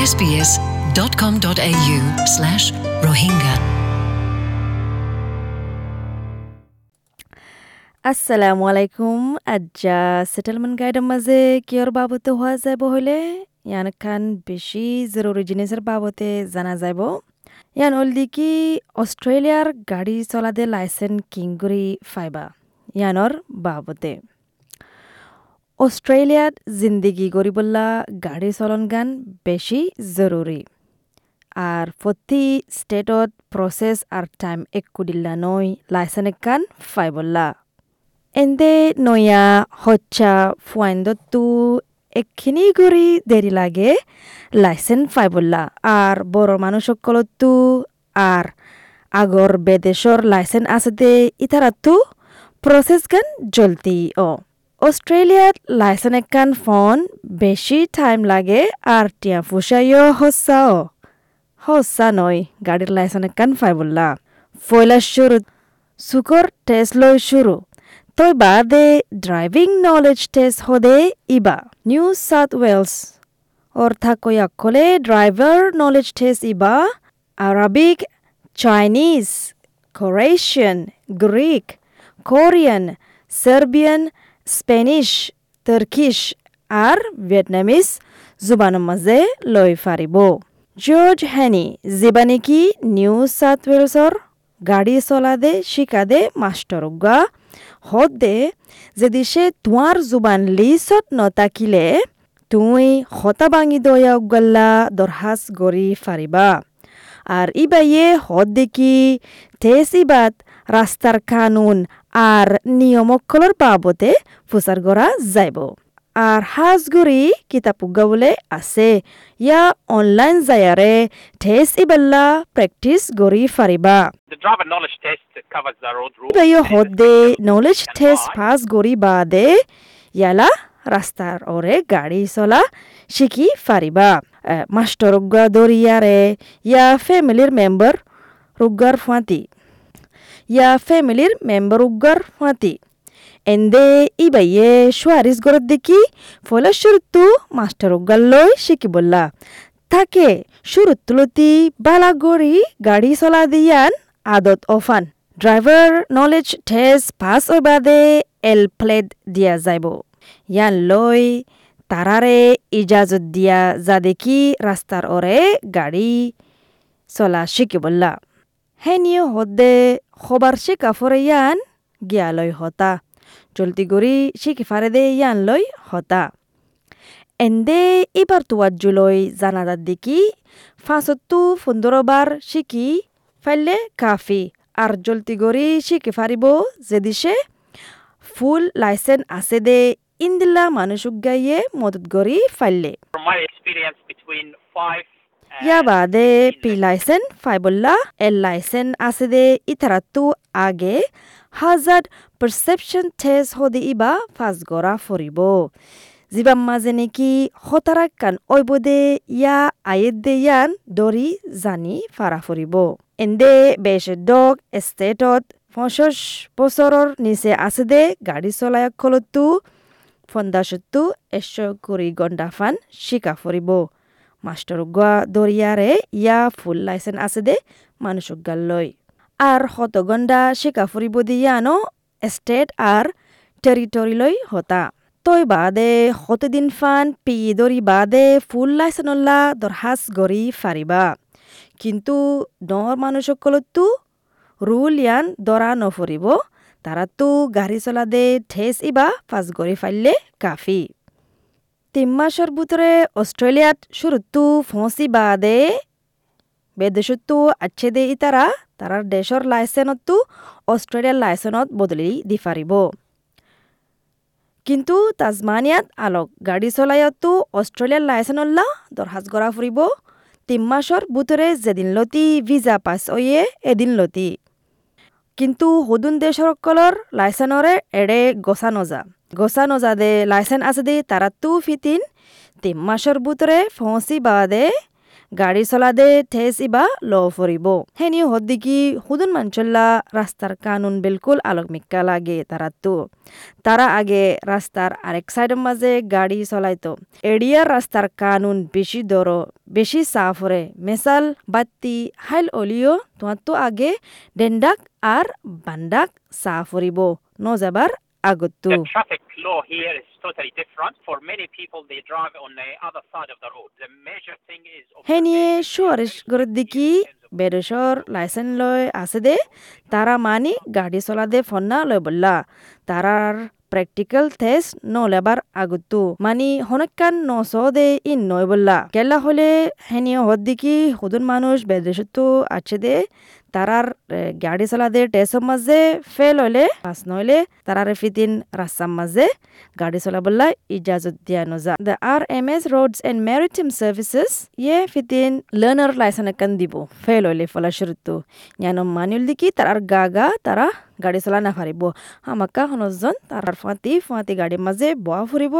sbs.com.au slash Rohingya. আসসালামু আলাইকুম আজ্জা settlement গাইডের মাঝে কিয়র বাবতে হওয়া যাব হলে ইয়ান খান বেশি জরুরি জিনিসের বাবতে জানা যাব ইয়ান অলদি কি অস্ট্রেলিয়ার গাড়ি চলাদে লাইসেন্স কিংগুরি ফাইবা ইয়ানর বাবতে অস্ট্রেলিয়াত জিন্দিগি গরিবল্লা গাড়ি চলন গান বেশি জরুরি আর প্রতি স্টেটত প্রসেস আর টাইম একু দিল্লা নই লাইসেন্স কান ফাইবল্লা এন্দে নয়া হচ্ছা ফুয়াইন্দতু একখিনি করি দেরি লাগে লাইসেন্স ফাইবল্লা আর বড় মানুষ সকলতো আর আগর বেদেশর লাইসেন্স আছে দে ইতারাতো প্রসেস গান জলদি ও অস্ট্রেলিয়াত লাইসেন্স একান ফোন বেশি টাইম লাগে আর টিয়া ফুসাইও হচ্ছা ও হচ্ছা নয় গাড়ির লাইসেন্স একান ফাইবল্লা ফয়লা শুরু সুকর টেস্ট লই শুরু। তই বাদে ড্রাইভিং নলেজ টেস্ট হদে ইবা। নিউ সাউথ ওয়েলস অর্থাৎ কয়াকলে ড্রাইভার নলেজ টেস্ট ইবা। Arabic Chinese Croatian Greek Korean Serbian Spanish Turkish আর ভিয়েটনামিজ জুবানৰ মাজে লৈ ফাৰিব। জৰ্জ হেনি যিবা নেকি নিউ চাউথ ৱেলছৰ গাড়ী চলাদে, শিকাদে মাষ্টৰগা দে যদি সে তোমার জুবান লিসত নতাকিলে, তুই হতা ভাঙি দয়া গল্লা দরহাস গড়ি ফারিবা আর ইবাইয়ে হদ দেখি তেস ইবাত রাস্তার কানুন আর নিয়মকলর বাবতে ফুসার গড়া যাইব। আর হাজগুড়ি কিতাপ বলে আছে ইয়া অনলাইন যায়ারে ঠেস ইবেল্লা প্রেক্টিস গড়ি Fariba. Hodde knowledge test pass gori bade yala রাস্তার ওরে গাড়ি চলা শিখি ফারিবা। মাস্টর দরিয়ারে ইয়া ফ্যামিলির মেম্বার রুগার ফাঁতি। ইয়া ফ্যামিলির মেম্বার রুগার ফাঁতি এন্দে ইবাইয়ে সোয়ারিস গরত দেখি ফলে শুরুতু মাস্টার রুগার লই শিখি বললা তাকে শুরুত তুলতি বালাগড়ি গাড়ি চলা দিয়ান আদত অফান ড্রাইভার নলেজ টেস্ট পাস বাদে এল প্লেট দিয়া যাইব ইয়ান লই তারারে ইজাজত দিয়া যা দেখি রাস্তার ওরে গাড়ি চলা শিকি বললা হেনিও হদে খবার শিকা ফরে ইয়ান গিয়া লই হতা। চলতি গড়ি শিকি ফারে দে ইয়ান লই হতা। এন্দে এবার তোয়াজ্জুলই জানাদার দেখি ফাঁসত্তু ফুন্দরবার শিকি ফাইলে কাফি। আর জলতি গড়ি শিখে ফারিব যে দিশে ফুল লাইসেন্স আছে দে ইন্দিল্লা মানুষ গাইয়ে মদত গড়ি ফাইলে ইয়া বাদে পি লাইসেন্স ফাইবল্লা এল আছে দে ইতারাতু আগে। হাজার পারসেপশন টেস্ট হদে ইবা ফাজ গড়া ফরিব। জিবাম মাঝে নেকি হতারাক কান ওইবদে ইয়া আয়েদ দে ইয়ান দরি জানি ফারা ফরিব। এন্দে বেশ ডগ এষ্টেটত পঁচিছ বছৰৰ নিচে আছে দে গাড়ী চলায় খলতো ফন্দাসত্তু এশ কুড়ি ঘণ্টা ফান শিকা ফরিব মাস্টার গোয়া দরিয়ারে ইয়া ফুল লাইসেন্স আছে দে মানুষ লই। আর শত ঘণ্টা শিকা ফুরিব দিয়ানো স্টেট আর টেরিটরি লই হতা। তই বাদে দিন ফান পি দরি বাদে ফুল লাইসেনল্লা দরহাস গড়ি ফারিবা। কিন্তু ডর মানুষসকলতো রুল ইয়ান দরা নফরিব তারাতো গাড়ি চলা দে ঠেস ইবা ফাজ গড়ি ফাইলে কাফি। তিন মাসের ভিতরে অস্ট্রেলিয়াত শুরুতো ফসি বাদে বেদেশতো আচ্ছে দে ইতারা, তারার দেশর লাইসেন্সতো অস্ট্রেলিয়ার লাইসেন্সত বদলি দি ফারিব কিন্তু তাজমানিয়াত আলক গাড়ী চলায়তো অস্ট্রেলিয়ার লাইসেন্সল্লা দরহাজ করা ফুরিব তিন মাসর ভিতরে যেদিন লতি, ভিজা পাস ওয়ে এদিন লতি। কিন্তু সদুন দেশসকলৰ লাইচেন্সৰে এৰে গছা নজা। গছা নজা দে লাইচেন্স আছে দে তাৰাতো ফিটিন তিন মাসৰ ভিতরে ফসি বাদে গাড়ী চলাদে ঠেচ ইবা ল ফুৰিব হেনি হদ্দিকি হুদুন মাঞ্চল্লা রাস্তার কানুন বিলকুল আলোক মিক্কা লাগে তারাতো তারা আগে রাস্তার আরেক সাইডের মাঝে গাড়ি চলাইতো এড়িয়ার রাস্তার কানুন বেশি দর বেশি সাফরে মেসাল বাত্তি হাইল অলিও তোমার তো আগে ডেন্ডাক আর বান্ডাক সাফরিব ন যাবার আগতো. হেনিয়ে সুয়ারিশ করে দেখি বেডেশর লাইসেন্স লয় আছে দে। তারা মানি গাড়ি চলা দে ফন্না লয় বললা। তারার প্র্যাকটিক্যাল টেস্ট ন লেবার আগতো। মানি হনকান নশ দে ইন নয় বললা। কেলা হলে হেনিয়ে হদ দেখি হুদুন মানুষ বেদেশতো আছে দে। তারার গাড়ি চলা দে টেস্টর মাঝে ফেল হলে পাস নইলে তারারে ফিতিন রাস্তার মাঝে গাড়ি চলা বললা ইজাজত দিয়া নজা the R M S roads and maritime services ইয়ে ফিতিন লার্নার লাইসেন্স কান দিব। ফেল হইলে ফলাশুরুতো জানো মানুল দিকি তারার গাগা তারা গাড়ি চলা না পারিব আমাকা হনজন তারার ফাঁতি ফাঁতি গাড়ির মাঝে বয়া ফুরিব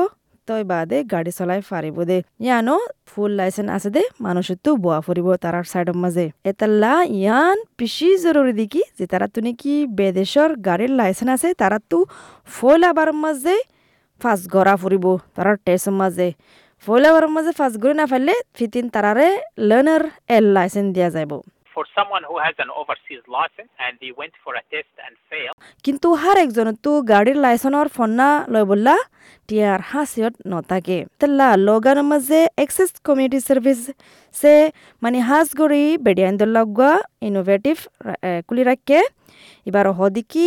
তই বাদে গাড়ি চলাই পারিব দে। ইয়ানো ফুল লাইসেন্স আছে দে মানুষতো বয়া ফুরিব তারার সাইডের মাঝে এতাল্লা, ইয়ান বেশি জরুরি দিকি, যে তারা তুনি কি বেদেশর গাড়ির লাইসেন্স আছে তারা তো ফুল আবার মাঝে ফাঁস গড়া ফুরিব তারার টেস্টের মাঝে ফুল মাঝে ফাঁস গড়ি না ফেললে ফিতিন তারারে লার্নার এল লাইসেন্স দিয়া যাইব। For someone who has an license and went for a test কিন্তু হার একজন তো গাড়ির লাইসেন্সর ফন্না লয় বললা, টিয়ার হাসিয়ত নতাকে তেল্লা লগানোর মাঝে এক্সেস কমিউনিটি সার্ভিস সে মানে হাস গড়ি বেডিয়ান দল্লাগুয়া ইনোভেটিভ কুলি রাখে। এবার হদিকি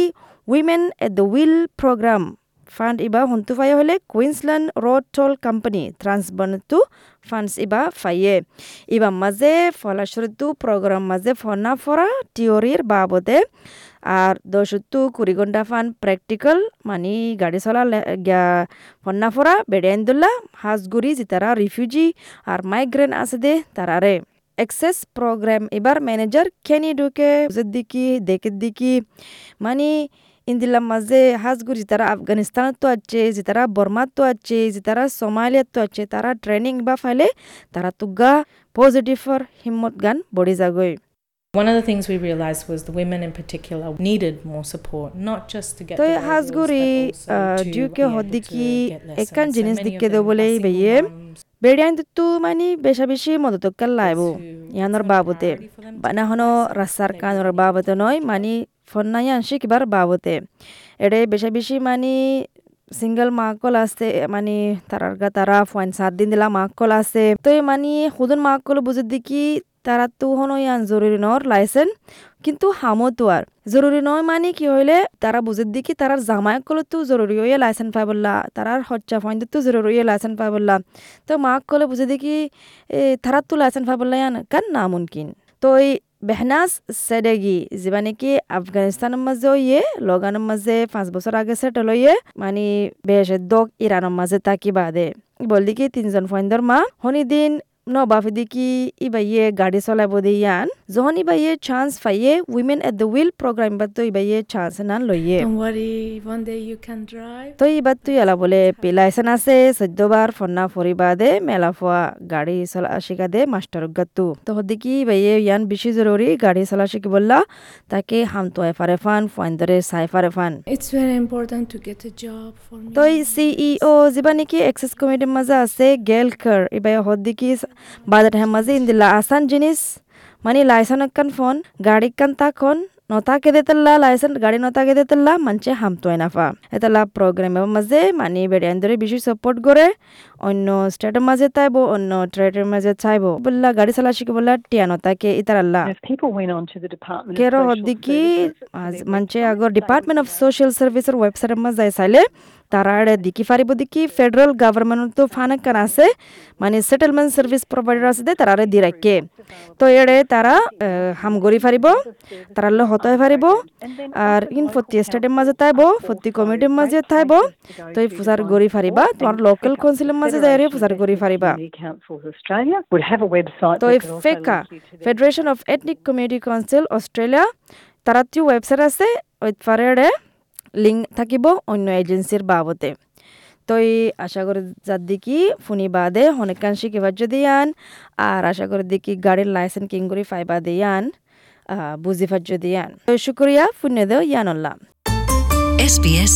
women at the wheel programme fund ইবা হন্তু ফাইয়ে হলে কুইন্সল্যান্ড রোড টোল কোম্পানি ট্রান্সবনতু ফান্ডস ইবা ফাইয়ে। ইবা মাঝে ফলাশুরতু প্রোগ্রাম মাঝে ফনা ফরা টিওরির বাবদে। আর দশত্তু কুড়ি ঘণ্টা ফান প্র্যাকটিক্যাল মানে গাড়ি চলা ফন্না ফরা বেড়াইন্দুল্লা হাজগুড়ি যেতারা রিফিউজি আর মাইগ্রেন আছে দে তারারে। এক্সেস প্রোগ্রাম এবার ম্যানেজার কেনি ঢুকে দিকি দেখে দিকি। মানে ইন্দিল্লার মাঝে হাজগুড়ি তারা আফগানিস্তানত তো আছে যে তারা বর্মাত তো আছে যে তারা সোমালিয়াত তো আছে তারা ট্রেনিং বা ফাইলে তারা তুগা পজিটিভর হিম্মত গান বড়ি যাগৈ One of the things we realized was the women in particular needed more support, not just to get the এই A Hajguri levels, but also to ডিউকে be able হদ্দিকি to get lessons. একান So জিনিস many of দিকে them they are বলে single বেয়ে বেড়িয়ান তো মানে বেশা বেশি মদত লাইব ইয়ানোর বাবতে priority for them to বানা get হনো lessons, রাস্তার কানোর বাবতে নয় মানে ফন্নাই আনছি কিবার বাবতে। এড়ে বেশা বেশি মানে সিঙ্গল মাকল আছে মানে তারার গা তারা ফয়েন সাত দিন দিলা মাকল আছে তো এই মানে সুদন মাকল বুঝে দেখি তারা তো হনো ইয়ান জরুরি নর লাইসেন, কিন্তু হামতো আর। জরুরি নয় মানে কি হইলে তারা বুঝে দেখি তারার জামায়াকলো তো জরুরি হইয়া লাইসেন পাই বললা, তারার হচ্চা ফাইন তো জরুরি হইয়া লাইসেন পাই বললা। তো মাক কলে বুঝে দেখি, এ তারার তো লাইসেন পাই বললা ইয়ান কান না মুমকিন তো এই বেহনাস সেডেগি যিবা নেকি আফগানিস্তানের মাঝে ইয়ে লগানের মাঝে পাঁচ বছর আগে সেটেল হইয়ে মানে বেশ দক ইরানের মাঝে তাকি বাদে। বল দেখি তিনজন ফয়েন্দর মা হনি বাফি দেখি ইবাইয়ে গাড়ি চলাইব দে ইয়ান? যখন ইবাইয়ে চান্স পাইয়ে women at the wheel programme বা তো ইবাইয়ে চান্স নান লইয়ে। Don't worry, one day you can drive. তুই এলা বলে পেলাইছেন আছে চোদ্দবার ফন্না ফরিবা দে মেলা ফোয়া গাড়ি চলা শিখা দে মাস্টার গাতু তো। দেখি ভাইয়ে ইয়ান বেশি জরুরি গাড়ি চলা শিখি বললা তাকে হাম তো এফারে ফান ফাইন ধরে সাইফারে ফান It's very important to get a job for me. তো সিইও যিবা নেকি এক্সেস কমিটির মাঝে আছে গেলকার এবার বাজার টাইম মাঝে ইন্দিলা আসান জিনিস মানে লাইসেন্স কান ফোন গাড়ি কান তাখন নতাকে দেতল্লা লাইসেন্স গাড়ি নতা নতাকে দেতল্লা মানছে হামতোয় নাফা এতলা প্রোগ্রামের মাঝে মানে বেড়িয়ান ধরে বেশি সাপোর্ট করে অন্য স্টেটের মাঝে চাইব অন্য ট্রেডের মাঝে চাইব বললা গাড়ি চালা শিখে বললা টিয়া নতাকে on to the Department কেরো হদ্দিকি মানছে আগর ডিপার্টমেন্ট অফ সোশ্যাল সার্ভিসের ওয়েবসাইটের মাঝে চাইলে তারা আড়ে দিকি ফারিব দিকি ফেডারেল গভর্নমেন্ট তো ফান কান আছে? মানে সেটেলমেন্ট সার্ভিস প্রোভাইডার আছে দে, তারা দি রাখে তো এড়ে তারা হাম গরি ফারিব, তারা লো হতয় ফারিব, আর ইন ফতি স্টেটের মাঝে তাইব, ফতি কমিটির মাঝে তাইব, তো এই ফুসার গরি ফারিবা, তোমার লোকাল কাউন্সিলের মাঝে যাই রে ফুসার গরি ফারিবা। তো এই FECCA federation of ethnic community council Australia তারা টিও ওয়েবসাইট আছে ফারেৰে লিংক থাকিব অন্য এজেন্সির বাবদে তই আশা করি যার দিকে ফুনি বাদে অনেকখান শিখিবার যদি আন আর আশা করি দেখি গাড়ির লাইসেন্স কিং করে ফাইবা দিয়ে আন বুঝি ফার যদি আন। তো শুক্রিয়া ফোনে দেও ইয়ানল্লাম SBS.